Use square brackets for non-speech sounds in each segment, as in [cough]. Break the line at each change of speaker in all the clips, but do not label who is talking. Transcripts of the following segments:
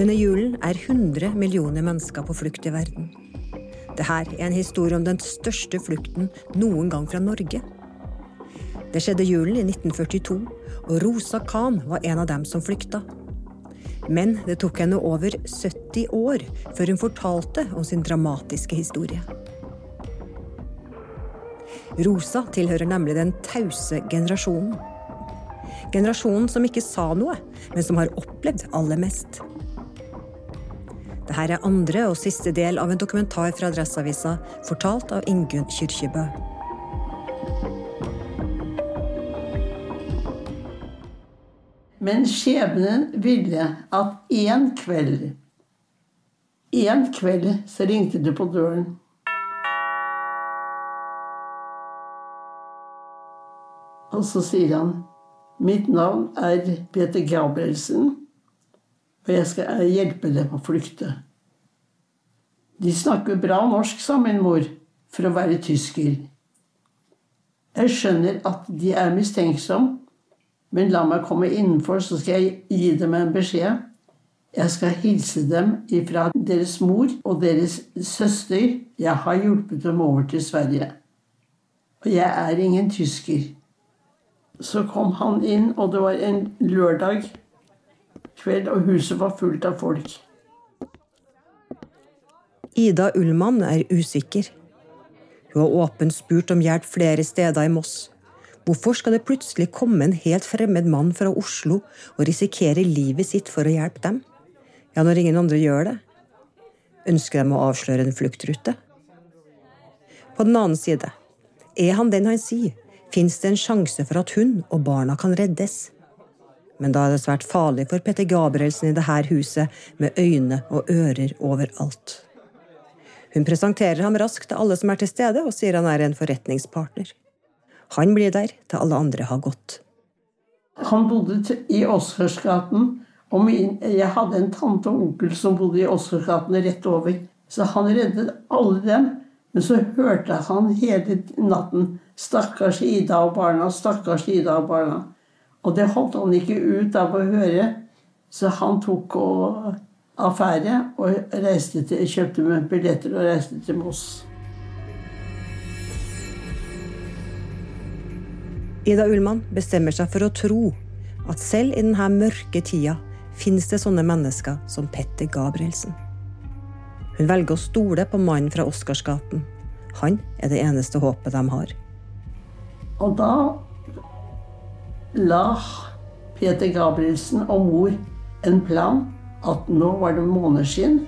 Denne julen er 100 millioner mennesker på flukt i verden. Dette er en historie om den største flukten noen gang fra Norge. Det skjedde julen i 1942, og Rosa Khan var en av dem som flykta. Men det tok henne over 70 år før hun fortalte om sin dramatiske historie. Rosa tilhører nemlig den tause generasjonen. Generasjonen som ikke sa noe, men som har opplevd aller mest. Dette er andre og siste del av en dokumentar fra Adresseavisa, fortalt av Ingunn Kyrkjebø.
Men skjebnen ville at én kveld En kveld så ringte det på døren. Og så sier han Mitt navn er Peter Gabrielsen og jeg skal hjelpe dem å flykte. De snakker bra norsk, sa min mor, for å være tysker. Jeg skjønner at de er mistenksomme, men la meg komme innenfor, så skal jeg gi dem en beskjed. Jeg skal hilse dem ifra deres mor og deres søster. Jeg har hjulpet dem over til Sverige. Og jeg er ingen tysker. Så kom han inn, og det var en lørdag kveld, og huset var fullt av folk.
Ida Ullmann er usikker. Hun har åpent spurt om hjelp flere steder i Moss. Hvorfor skal det plutselig komme en helt fremmed mann fra Oslo og risikere livet sitt for å hjelpe dem? Ja, når ingen andre gjør det? Ønsker de å avsløre en fluktrute? På den annen side, er han den han sier, fins det en sjanse for at hun og barna kan reddes men da er det svært farlig for Petter Gabrielsen i dette huset, med øyne og ører overalt. Hun presenterer ham raskt til alle som er til stede, og sier han er en forretningspartner. Han blir der til alle andre har gått.
Han bodde i Åsgårdsgaten, og jeg hadde en tante og onkel som bodde i Åsgårdsgaten rett over. Så han reddet alle dem. Men så hørte han hele natten 'Stakkars Ida og barna', 'stakkars Ida og barna'. Og det holdt han ikke ut av å høre, så han tok og affære og reiste til, kjøpte med billetter og reiste til Moss.
Ida Ullmann bestemmer seg for å tro at selv i denne mørke tida finnes det sånne mennesker som Petter Gabrielsen. Hun velger å stole på mannen fra Oscarsgaten. Han er det eneste håpet de har.
Og da la Peter Gabrielsen og mor en plan at nå var det måneskinn,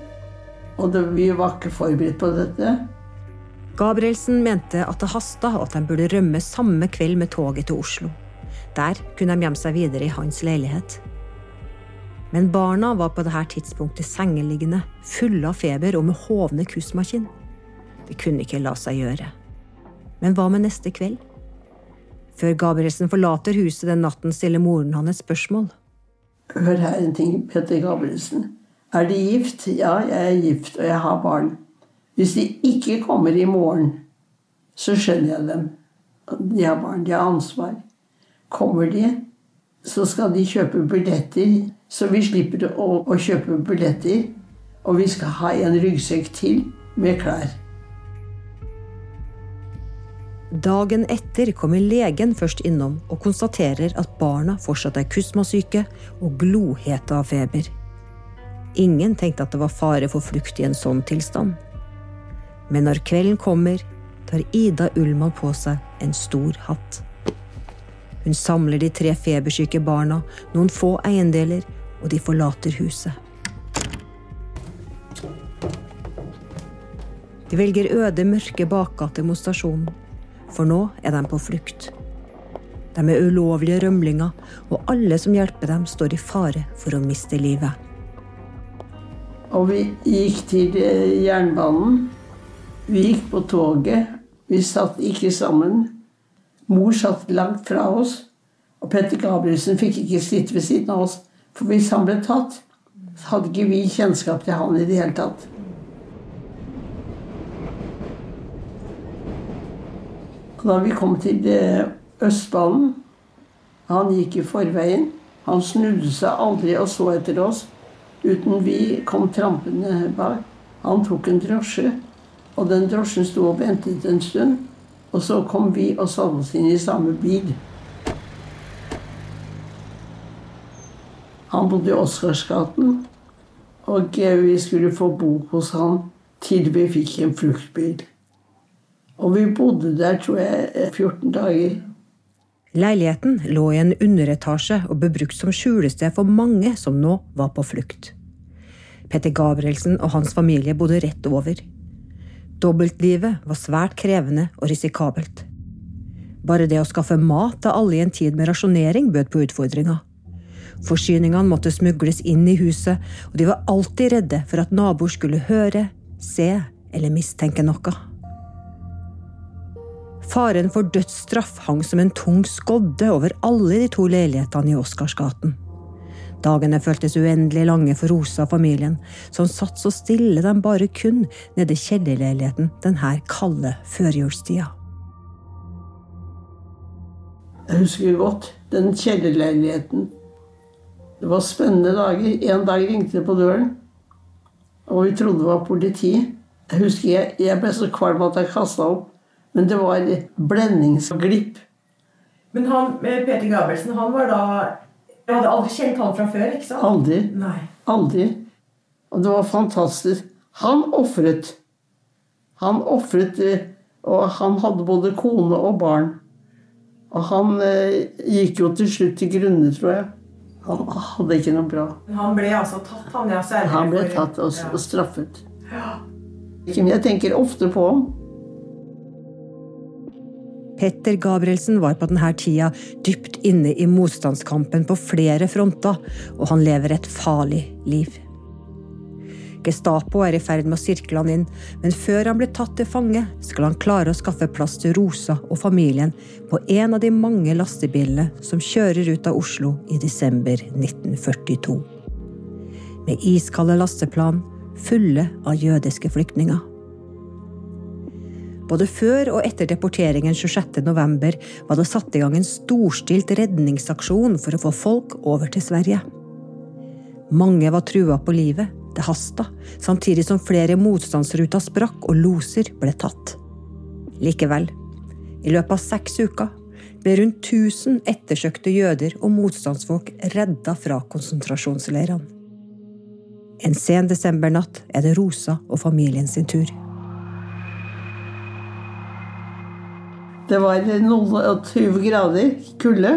og det, vi var ikke forberedt på dette.
Gabrielsen mente at det hasta, og at de burde rømme samme kveld med toget til Oslo. Der kunne de gjemme seg videre i hans leilighet. Men barna var på dette tidspunktet sengeliggende, fulle av feber og med hovne kusmakinn. Det kunne ikke la seg gjøre. Men hva med neste kveld? Før Gabrielsen forlater huset den natten, stiller moren han et spørsmål.
Hør her en ting, Petter Gabrielsen. Er de gift? Ja, jeg er gift, og jeg har barn. Hvis de ikke kommer i morgen, så skjønner jeg dem. De har barn, de har ansvar. Kommer de, så skal de kjøpe billetter, så vi slipper å, å kjøpe billetter. Og vi skal ha en ryggsekk til med klær.
Dagen etter kommer legen først innom og konstaterer at barna fortsatt er kusmasyke og glohete av feber. Ingen tenkte at det var fare for flukt i en sånn tilstand. Men når kvelden kommer, tar Ida Ullmann på seg en stor hatt. Hun samler de tre febersyke barna, noen få eiendeler, og de forlater huset. De velger øde, mørke bakgater mot stasjonen for nå er de på flukt. De er ulovlige rømlinger, og alle som hjelper dem, står i fare for å miste livet.
Og vi gikk til eh, jernbanen. Vi gikk på toget. Vi satt ikke sammen. Mor satt langt fra oss. Og Petter Gabrielsen fikk ikke sitte ved siden av oss. For hvis han ble tatt, hadde ikke vi kjennskap til han i det hele tatt. Og da vi kom til Østballen, Østbanen Han gikk i forveien. Han snudde seg aldri og så etter oss. uten vi kom trampende bak. Han tok en drosje, og den drosjen sto og ventet en stund. Og så kom vi og satte oss inn i samme bil. Han bodde i Oscarsgaten, og vi skulle få bo hos han til vi fikk en fruktbil. Og vi bodde der, tror jeg, 14 dager.
Leiligheten lå i en underetasje og ble brukt som skjulested for mange som nå var på flukt. Petter Gabrielsen og hans familie bodde rett over. Dobbeltlivet var svært krevende og risikabelt. Bare det å skaffe mat til alle i en tid med rasjonering bød på utfordringer. Forsyningene måtte smugles inn i huset, og de var alltid redde for at naboer skulle høre, se eller mistenke noe. Faren for dødsstraff hang som en tung skodde over alle de to leilighetene i Oscarsgaten. Dagene føltes uendelig lange for Rosa og familien, som satt så stille de bare kunne nede i kjellerleiligheten denne kalde førjulstida.
Jeg husker godt den kjellerleiligheten. Det var spennende dager. En dag ringte det på døren, og vi trodde det var politi. Jeg husker jeg, jeg ble så kvalm at jeg kasta opp. Men det var blendingsglipp.
Men han, eh, Peter Gabelsen, han var da Jeg hadde aldri kjent han fra før? ikke sant?
Aldri.
Nei.
Aldri. Og det var fantastisk. Han ofret. Han ofret, eh, og han hadde både kone og barn. Og han eh, gikk jo til slutt til grunne, tror jeg. Han hadde ikke noe bra.
Men han ble altså tatt, han? Ja,
han ble tatt og, og straffet. Ja. Jeg tenker ofte på ham.
Petter Gabrielsen var på denne tida dypt inne i motstandskampen på flere fronter, og han lever et farlig liv. Gestapo er i ferd med å sirkle han inn, men før han blir tatt til fange, skal han klare å skaffe plass til Rosa og familien på en av de mange lastebilene som kjører ut av Oslo i desember 1942. Med iskalde lasteplan fulle av jødiske flyktninger. Både før og etter deporteringen 26.11 var det satt i gang en storstilt redningsaksjon for å få folk over til Sverige. Mange var trua på livet, det hasta, samtidig som flere motstandsruter sprakk og loser ble tatt. Likevel, i løpet av seks uker ble rundt 1000 ettersøkte jøder og motstandsfolk redda fra konsentrasjonsleirene. En sen desembernatt er det Rosa og familien sin tur.
Det var noen og 20 grader kulde.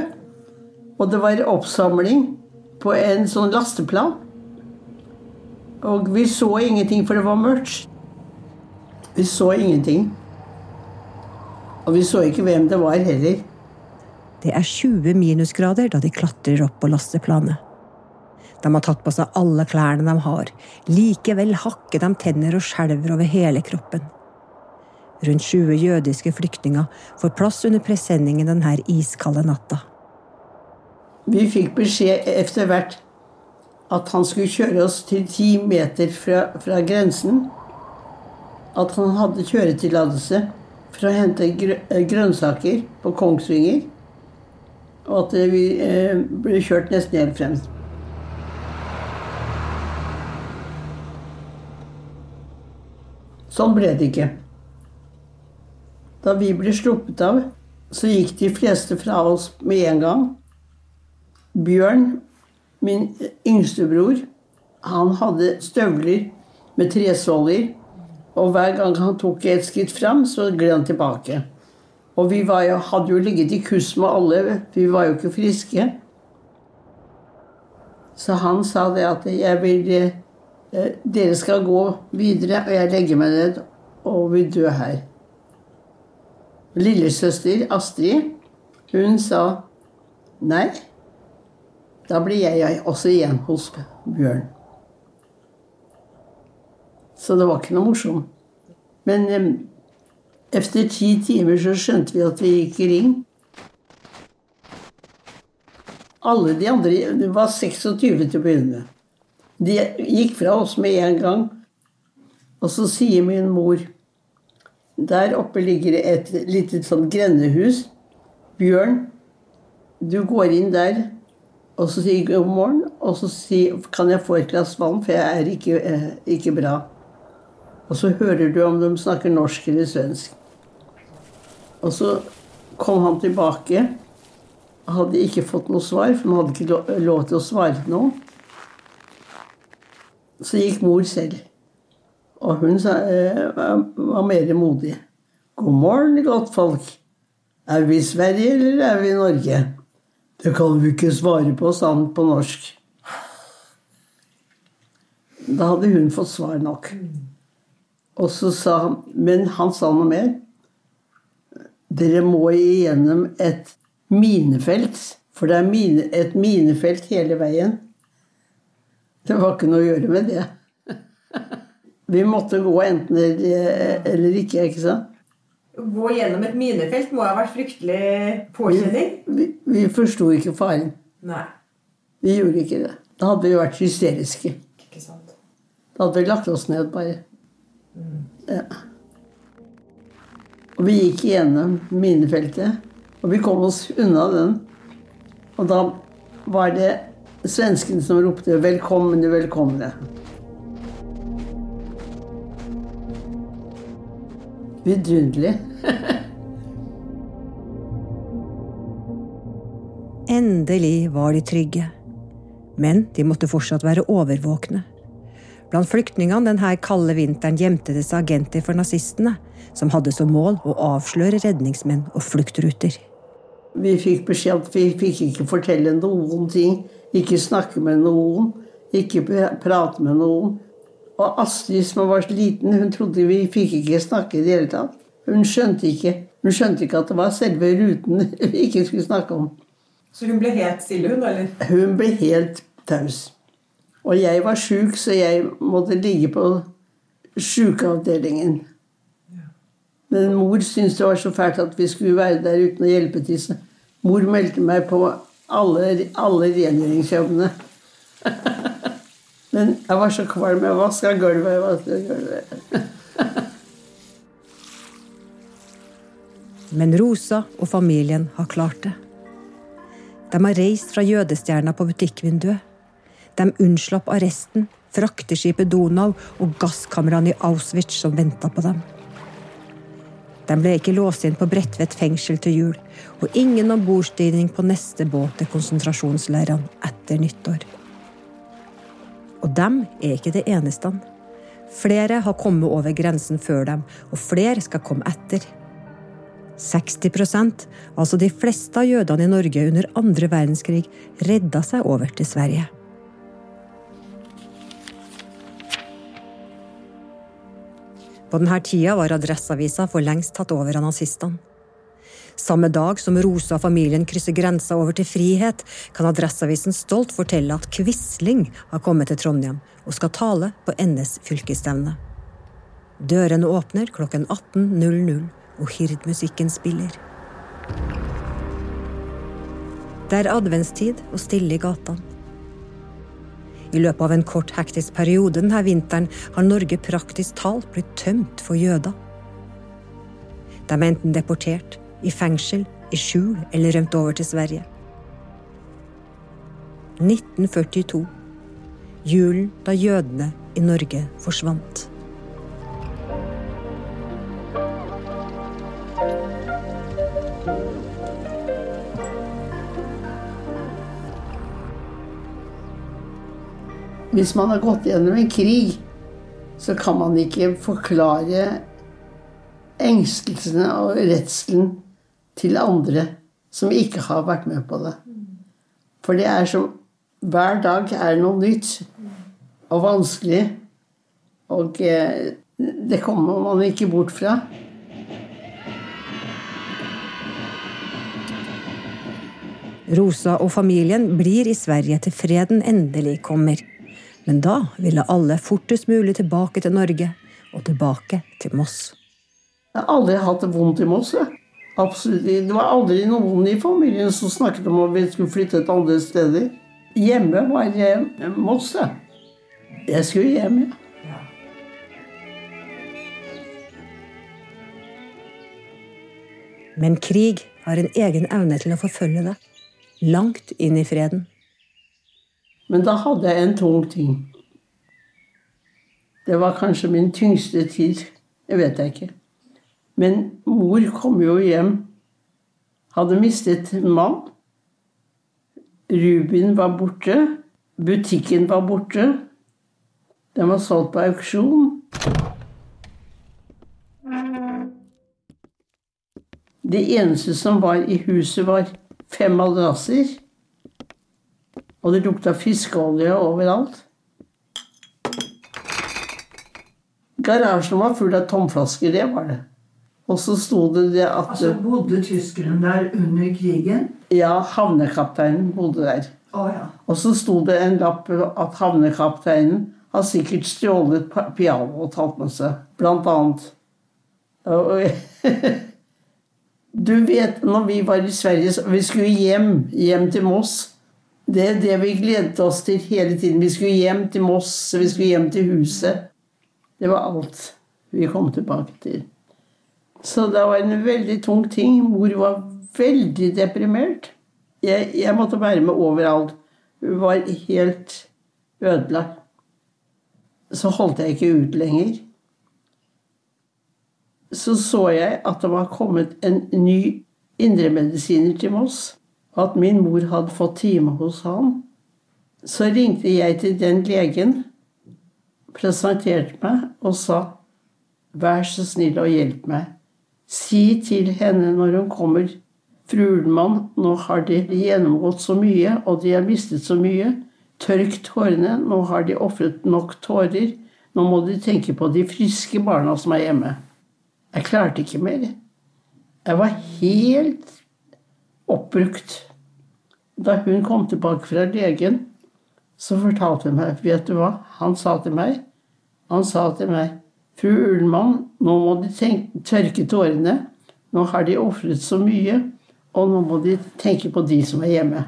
Og det var oppsamling på en sånn lasteplan. Og vi så ingenting, for det var mørkt. Vi så ingenting. Og vi så ikke hvem det var heller.
Det er 20 minusgrader da de klatrer opp på lasteplanet. De har tatt på seg alle klærne de har. Likevel hakker de tenner og skjelver over hele kroppen. Rundt 20 jødiske flyktninger får plass under presenningen denne iskalde natta.
Vi fikk beskjed etter hvert at han skulle kjøre oss til ti meter fra, fra, grensen. At han hadde kjøretillatelse for å hente grønnsaker på Kongsvinger. Og at vi eh, ble kjørt nesten helt frem. Sånn ble det ikke. Da vi ble sluppet av, så gikk de fleste fra oss med en gang. Bjørn, min yngste bror, han hadde støvler med tresåler. Og hver gang han tok et skritt fram, så gled han tilbake. Og vi jo, hadde jo ligget i kuss med alle, vi var jo ikke friske. Så han sa det at jeg vil, eh, dere skal gå videre, og jeg legger meg ned og vil dø her. Lillesøster Astrid, hun sa nei. Da blir jeg også igjen hos Bjørn. Så det var ikke noe morsomt. Men um, etter ti timer så skjønte vi at vi gikk i ring. Alle de andre Det var 26 til å begynne med. De gikk fra oss med en gang. Og så sier min mor der oppe ligger det et lite sånn grendehus. Bjørn, du går inn der. Og så sier god morgen, og så sier kan jeg få et glass vann, for jeg er ikke, eh, ikke bra. Og så hører du om de snakker norsk eller svensk. Og så kom han tilbake. Hadde ikke fått noe svar, for han hadde ikke lov til å svare noe. Så gikk mor selv. Og hun sa, eh, var mer modig. God morgen, godt folk. Er vi i Sverige, eller er vi i Norge? Det kan vi ikke svare på, sa han på norsk. Da hadde hun fått svar nok. Og så sa han Men han sa noe mer. Dere må igjennom et minefelt. For det er mine, et minefelt hele veien. Det var ikke noe å gjøre med det. [laughs] Vi måtte gå enten eller, eller ikke, ikke sant?
Gå gjennom et minefelt må ha vært fryktelig påkjenning.
Vi, vi, vi forsto ikke faren.
Nei.
Vi gjorde ikke det. Da hadde vi vært hysteriske.
Ikke sant.
Da hadde vi lagt oss ned, bare. Ja. Og vi gikk gjennom minefeltet, og vi kom oss unna den. Og da var det svenskene som ropte 'velkomne, velkomne'. Vidunderlig.
Endelig var de trygge. Men de måtte fortsatt være overvåkne. Blant flyktningene denne kalde vinteren gjemte det seg agenter for nazistene, som hadde som mål å avsløre redningsmenn og fluktruter.
Vi fikk beskjed at vi fikk ikke fortelle noen ting, ikke snakke med noen, ikke prate med noen. Og Astrid, som var så liten, hun trodde vi fikk ikke snakke i det hele tatt. Hun skjønte ikke, hun skjønte ikke at det var selve ruten [laughs] vi ikke skulle snakke om.
Så hun ble helt stille, hun, eller?
Hun ble helt taus. Og jeg var sjuk, så jeg måtte ligge på sjukeavdelingen. Men mor syntes det var så fælt at vi skulle være der uten å hjelpe til. Så mor meldte meg på alle, alle rengjøringsjobbene. [laughs] Men jeg var så kvalm. Jeg vaska gulvet. Vasket gulvet. [laughs]
Men Rosa og familien har klart det. De har reist fra jødestjerna på butikkvinduet. De unnslapp arresten, frakteskipet Donau og gasskamrene i Auschwitz som venta på dem. De ble ikke låst inn på Bredtvet fengsel til jul, og ingen ombordstigning på neste båt til konsentrasjonsleirene etter nyttår. Og dem er ikke det eneste. Flere har kommet over grensen før dem, og flere skal komme etter. 60% altså de fleste av jødene i Norge under andre verdenskrig, redda seg over til Sverige. På denne tida var Adresseavisa for lengst tatt over av nazistene. Samme dag som Rosa og familien krysser grensa over til frihet, kan Adresseavisen stolt fortelle at Quisling har kommet til Trondheim og skal tale på NS fylkesstevne. Dørene åpner klokken 18.00 og hirdmusikken spiller. Det er adventstid og stille i gatene. I løpet av en kort, hektisk periode denne vinteren har Norge praktisk talt blitt tømt for jøder. De er enten deportert, i fengsel, i skjul eller rømt over til Sverige. 1942. Julen da jødene i Norge forsvant.
Hvis man har gått gjennom en krig, så kan man ikke forklare engstelsene og redselen til andre som ikke har vært med på det. For det er som Hver dag er noe nytt og vanskelig. Og eh, det kommer man ikke bort fra.
Rosa og familien blir i Sverige til freden endelig kommer. Men da ville alle fortest mulig tilbake til Norge, og tilbake til Moss.
Jeg har aldri hatt det vondt i Moss. Jeg. Absolutt. Det var aldri noen i familien som snakket om at vi skulle flytte til andre steder. Hjemme var jeg Moss. Jeg. jeg skulle hjem, ja.
Men krig har en egen evne til å forfølge deg. Langt inn i freden.
Men da hadde jeg en tung ting. Det var kanskje min tyngste tid. Det vet jeg ikke. Men mor kom jo hjem. Hadde mistet mann. Rubin var borte. Butikken var borte. Den var solgt på auksjon. Det eneste som var i huset, var fem madrasser. Og det lukta fiskeolje overalt. Garasjen var full av tomflasker, det var det. Og så sto det det at
Altså Bodde tyskerne der under krigen?
Ja, havnekapteinen bodde der.
Oh, ja.
Og så sto det en lapp at havnekapteinen har sikkert stjålet piano og tatt med seg, blant annet. [laughs] Du vet, når vi var i Sverige, vi skulle hjem, hjem til Moss. Det er det vi gledet oss til hele tiden. Vi skulle hjem til Moss, vi skulle hjem til huset. Det var alt vi kom tilbake til. Så det var en veldig tung ting. Mor var veldig deprimert. Jeg, jeg måtte være med overalt. Hun var helt ødelagt. Så holdt jeg ikke ut lenger. Så så jeg at det var kommet en ny indremedisiner til Moss. At min mor hadde fått time hos han. Så ringte jeg til den legen, presenterte meg og sa Vær så snill og hjelp meg. Si til henne når hun kommer Fru Ullmann, nå har de gjennomgått så mye, og de har mistet så mye. Tørk tårene, nå har de ofret nok tårer. Nå må de tenke på de friske barna som er hjemme. Jeg klarte ikke mer. Jeg var helt oppbrukt. Da hun kom tilbake fra legen, så fortalte hun meg Vet du hva han sa til meg? Han sa til meg Fru Ullmann, nå må de tenke, tørke tårene. Nå har de ofret så mye, og nå må de tenke på de som er hjemme.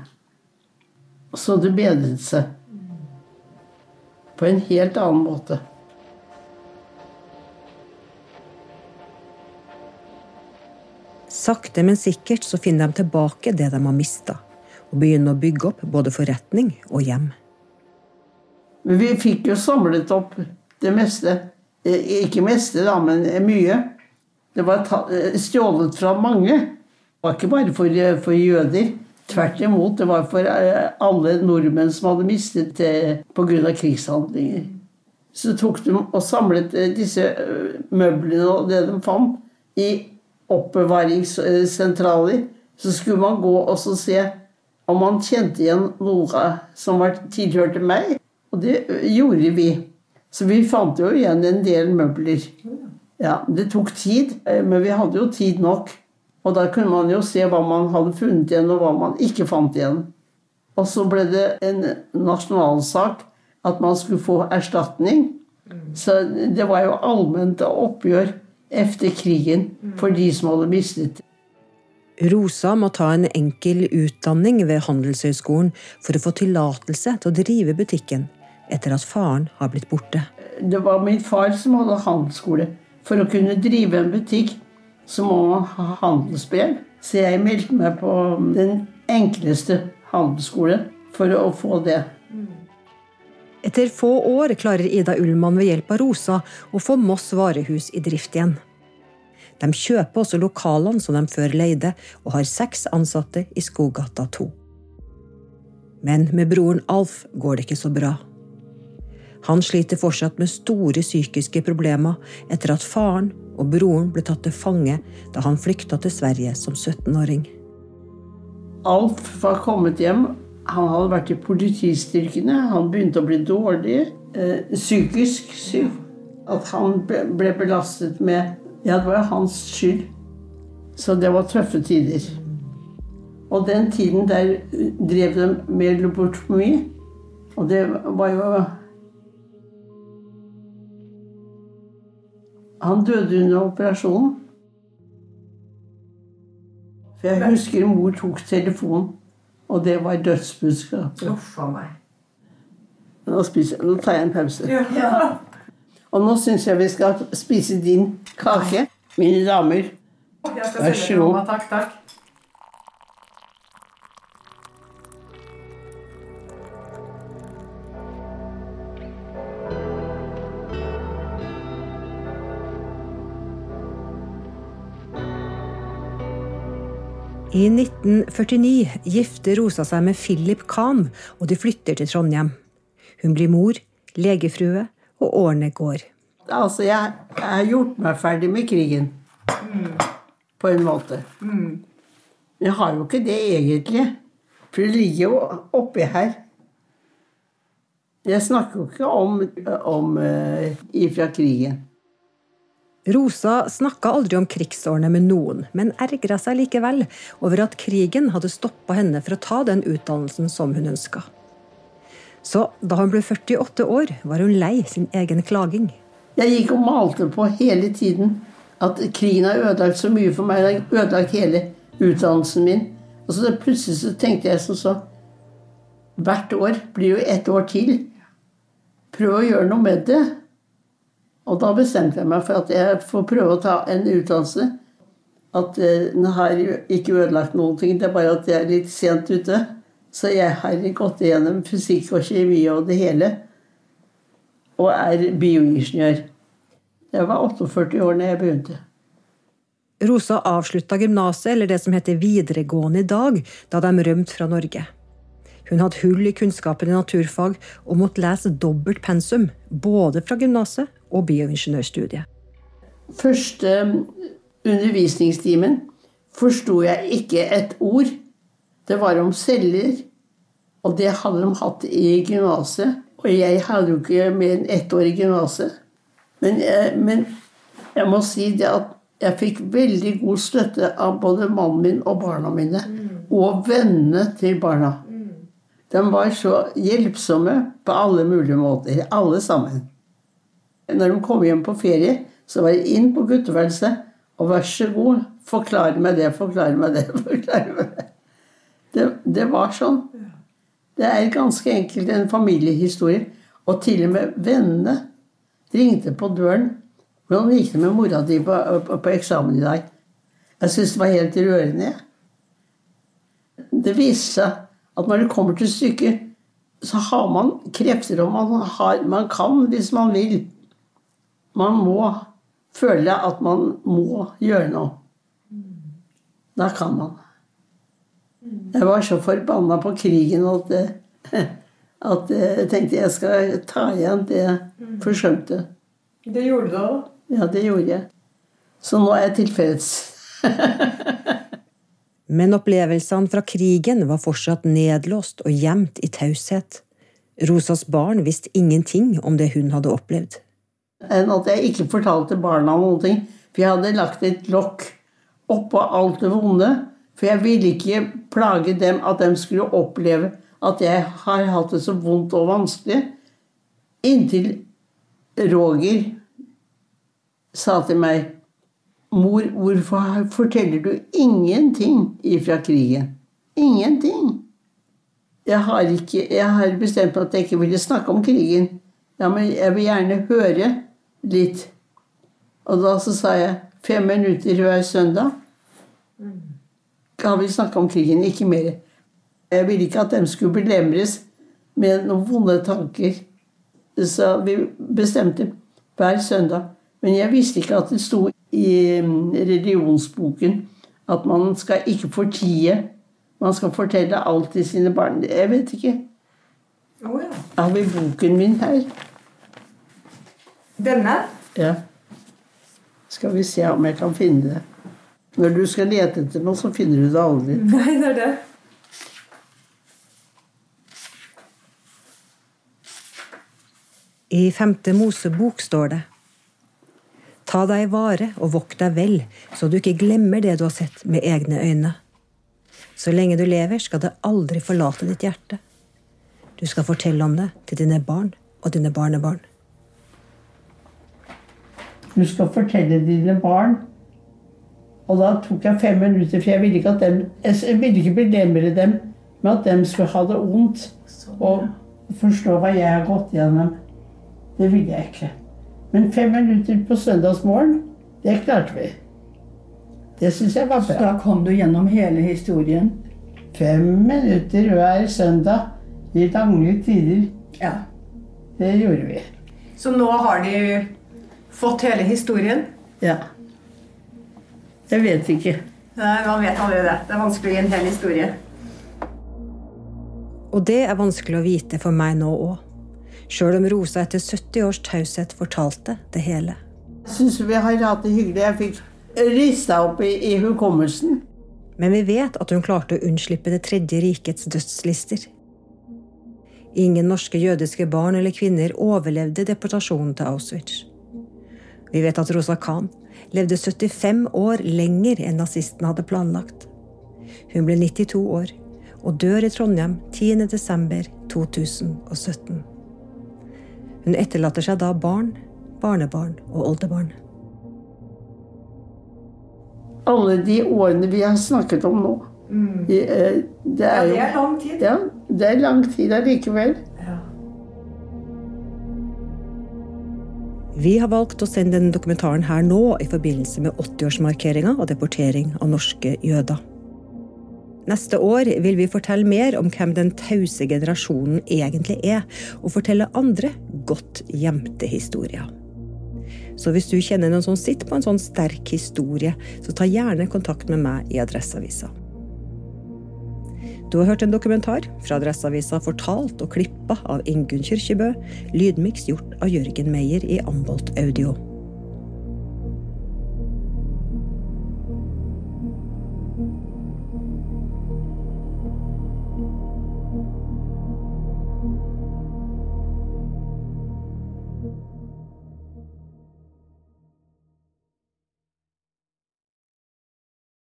Så det bedret seg. På en helt annen måte.
Sakte, men sikkert så finner de tilbake det de har mista, og begynner å bygge opp både forretning og hjem.
Men vi fikk jo samlet opp det meste. Eh, Ikke meste, da, men mye. Det var eh, stjålet fra mange. Det var ikke bare for, eh, for jøder. Tvert imot, det var for eh, alle nordmenn som hadde mistet det pga. krigshandlinger. Så tok de og samlet eh, disse eh, møblene og det de fant, i oppbevaringssentraler. Så skulle man gå og se om man kjente igjen noe som tilhørte meg. Og det gjorde vi. Så vi fant jo igjen en del møbler. Ja, Det tok tid, eh, men vi hadde jo tid nok. Og da kunne man jo se hva man hadde funnet igjen, og hva man ikke fant igjen. Og så ble det en nasjonalsak at man skulle få erstatning. Så det var jo allment oppgjør etter krigen for de som hadde mistet.
Rosa må ta en enkel utdanning ved Handelshøyskolen for å få tillatelse til å drive butikken, etter at faren har blitt borte.
Det var min far som hadde handelsskole. For å kunne drive en butikk så må man ha handelsbrev. Så jeg meldte meg på den enkleste handelsskole for å få det.
Etter få år klarer Ida Ullmann ved hjelp av Rosa å få Moss varehus i drift igjen. De kjøper også lokalene som de før leide, og har seks ansatte i Skogata 2. Men med broren Alf går det ikke så bra. Han sliter fortsatt med store psykiske problemer etter at faren og broren ble tatt til fange da han flykta til Sverige som 17-åring.
Alf var kommet hjem. Han hadde vært i politistyrkene. Han begynte å bli dårlig. Eh, psykisk syk. At han ble belastet med Ja, det var hans skyld. Så det var tøffe tider. Og den tiden der drev de med lobotomi. Og det var jo Han døde under operasjonen. For jeg husker mor tok telefonen, og det var dødsbudskapet.
Uff a meg.
Nå, spiser, nå tar jeg en pause. Ja. [laughs] Og nå syns jeg vi skal spise din kake, mine damer. Vær så god.
Takk, takk.
I 1949 gifter Rosa seg med Philip Kahn, og de flytter til Trondheim. Hun blir mor, legefrue, og årene går.
Altså, jeg, jeg har gjort meg ferdig med krigen. På en måte. Jeg har jo ikke det egentlig. For det ligger jo oppi her. Jeg snakker jo ikke om, om uh, ifra krigen.
Rosa snakka aldri om krigsårene med noen, men ergra seg likevel over at krigen hadde stoppa henne for å ta den utdannelsen som hun ønska. Så da hun ble 48 år, var hun lei sin egen klaging.
Jeg gikk og malte på hele tiden at krigen har ødelagt så mye for meg. Den har ødelagt hele utdannelsen min. Og så plutselig så tenkte jeg som så Hvert år blir jo ett år til. Prøv å gjøre noe med det. Og da bestemte jeg meg for at jeg får prøve å ta en utdannelse. At eh, den har ikke ødelagt noen ting, det er bare at jeg er litt sent ute. Så jeg har gått igjennom fysikk og kjemi og det hele. Og er bioingeniør. Jeg var 48 år da jeg begynte.
Rosa avslutta gymnaset, eller det som heter videregående i dag, da de rømte fra Norge. Hun hadde hull i kunnskapen i naturfag og måtte lese dobbelt pensum, både fra gymnaset og bioingeniørstudiet.
Første undervisningstimen forsto jeg ikke et ord. Det var om celler, og det hadde de hatt i gymnaset. Og jeg hadde jo ikke mer enn ett år i gymnaset. Men, men, jeg må si det at jeg fikk veldig god støtte av både mannen min og barna mine. Og vennene til barna. De var så hjelpsomme på alle mulige måter. Alle sammen. Når de kom hjem på ferie, så var det inn på gutteværelset og vær så god, forklare meg det, forklare meg det. [laughs] forklare meg Det Det, det var sånn. Det er ganske enkelt en familiehistorie. Og til og med vennene ringte på døren. 'Hvordan gikk det med mora di på, på, på eksamen i dag?' Jeg syntes det var helt rørende. Det viste seg at når det kommer til stykket, så har man krefter, og man, har, man kan hvis man vil. Man må føle at man må gjøre noe. Da kan man. Jeg var så forbanna på krigen at, at jeg tenkte jeg skal ta igjen det jeg forsømte.
Det gjorde du òg?
Ja, det gjorde jeg. Så nå er jeg tilfreds. [laughs]
Men opplevelsene fra krigen var fortsatt nedlåst og gjemt i taushet. Rosas barn visste ingenting om det hun hadde opplevd.
Enn at jeg ikke fortalte barna noen ting. For jeg hadde lagt et lokk oppå alt det vonde. For jeg ville ikke plage dem, at de skulle oppleve at jeg har hatt det så vondt og vanskelig. Inntil Roger sa til meg Mor, hvorfor forteller du ingenting ifra krigen? Ingenting. Jeg har, ikke, jeg har bestemt meg at jeg ikke ville snakke om krigen. Ja, men jeg vil gjerne høre litt. Og da så sa jeg fem minutter hver søndag. Kan vi snakke om krigen? Ikke mer. Jeg ville ikke at de skulle belemres med noen vonde tanker. Så vi bestemte hver søndag. Men jeg visste ikke at det sto i religionsboken at man skal ikke fortie. Man skal fortelle alt til sine barn. Jeg vet ikke.
Oh, ja.
Har vi boken min her?
Denne?
Ja. Skal vi se om jeg kan finne det. Når du skal lete etter noe, så finner du det aldri. [laughs]
Nei, det er det.
I femte Mosebok står det Ta deg vare og vokt deg vel, så du ikke glemmer det du har sett med egne øyne. Så lenge du lever, skal det aldri forlate ditt hjerte. Du skal fortelle om det til dine barn og dine barnebarn.
Du skal fortelle dine barn. Og da tok jeg fem minutter, for jeg ville ikke, at dem, jeg ville ikke belemre dem med at de skulle ha det vondt. Og forstå hva jeg har gått gjennom. Det ville jeg ikke. Men fem minutter på søndagsmorgen, det klarte vi. Det syns jeg var bra.
Så da kom du gjennom hele historien?
Fem minutter hver søndag i lange tider.
Ja.
Det gjorde vi.
Så nå har de fått hele historien?
Ja. Jeg vet ikke.
Nei, man vet aldri det. Det er vanskelig å gi en hel historie.
Og det er vanskelig å vite for meg nå òg. Sjøl om Rosa etter 70 års taushet fortalte det hele.
Jeg syns vi har hatt det hyggelig. Jeg fikk rista opp i, i hukommelsen.
Men vi vet at hun klarte å unnslippe Det tredje rikets dødslister. Ingen norske jødiske barn eller kvinner overlevde deportasjonen til Auschwitz. Vi vet at Rosa Khan levde 75 år lenger enn nazistene hadde planlagt. Hun ble 92 år og dør i Trondheim 10.12.2017. Hun etterlater seg da barn, barnebarn og oldebarn.
Alle de årene vi har snakket om nå. mm. Det er
Det
Ja, det
er lang tid.
Ja, det er lang tid allikevel.
Vi har valgt å sende denne dokumentaren her nå i forbindelse med 80-årsmarkeringa av deportering av norske jøder. Neste år vil vi fortelle mer om hvem den tause generasjonen egentlig er, og fortelle andre godt gjemte historier. Så hvis du kjenner noen som sitter på en sånn sterk historie, så ta gjerne kontakt med meg i Adresseavisa. Du har hørt en dokumentar fra Adresseavisa fortalt og klippa av Ingunn Kyrkjebø, lydmiks gjort av Jørgen Meyer i Ambolt Audio.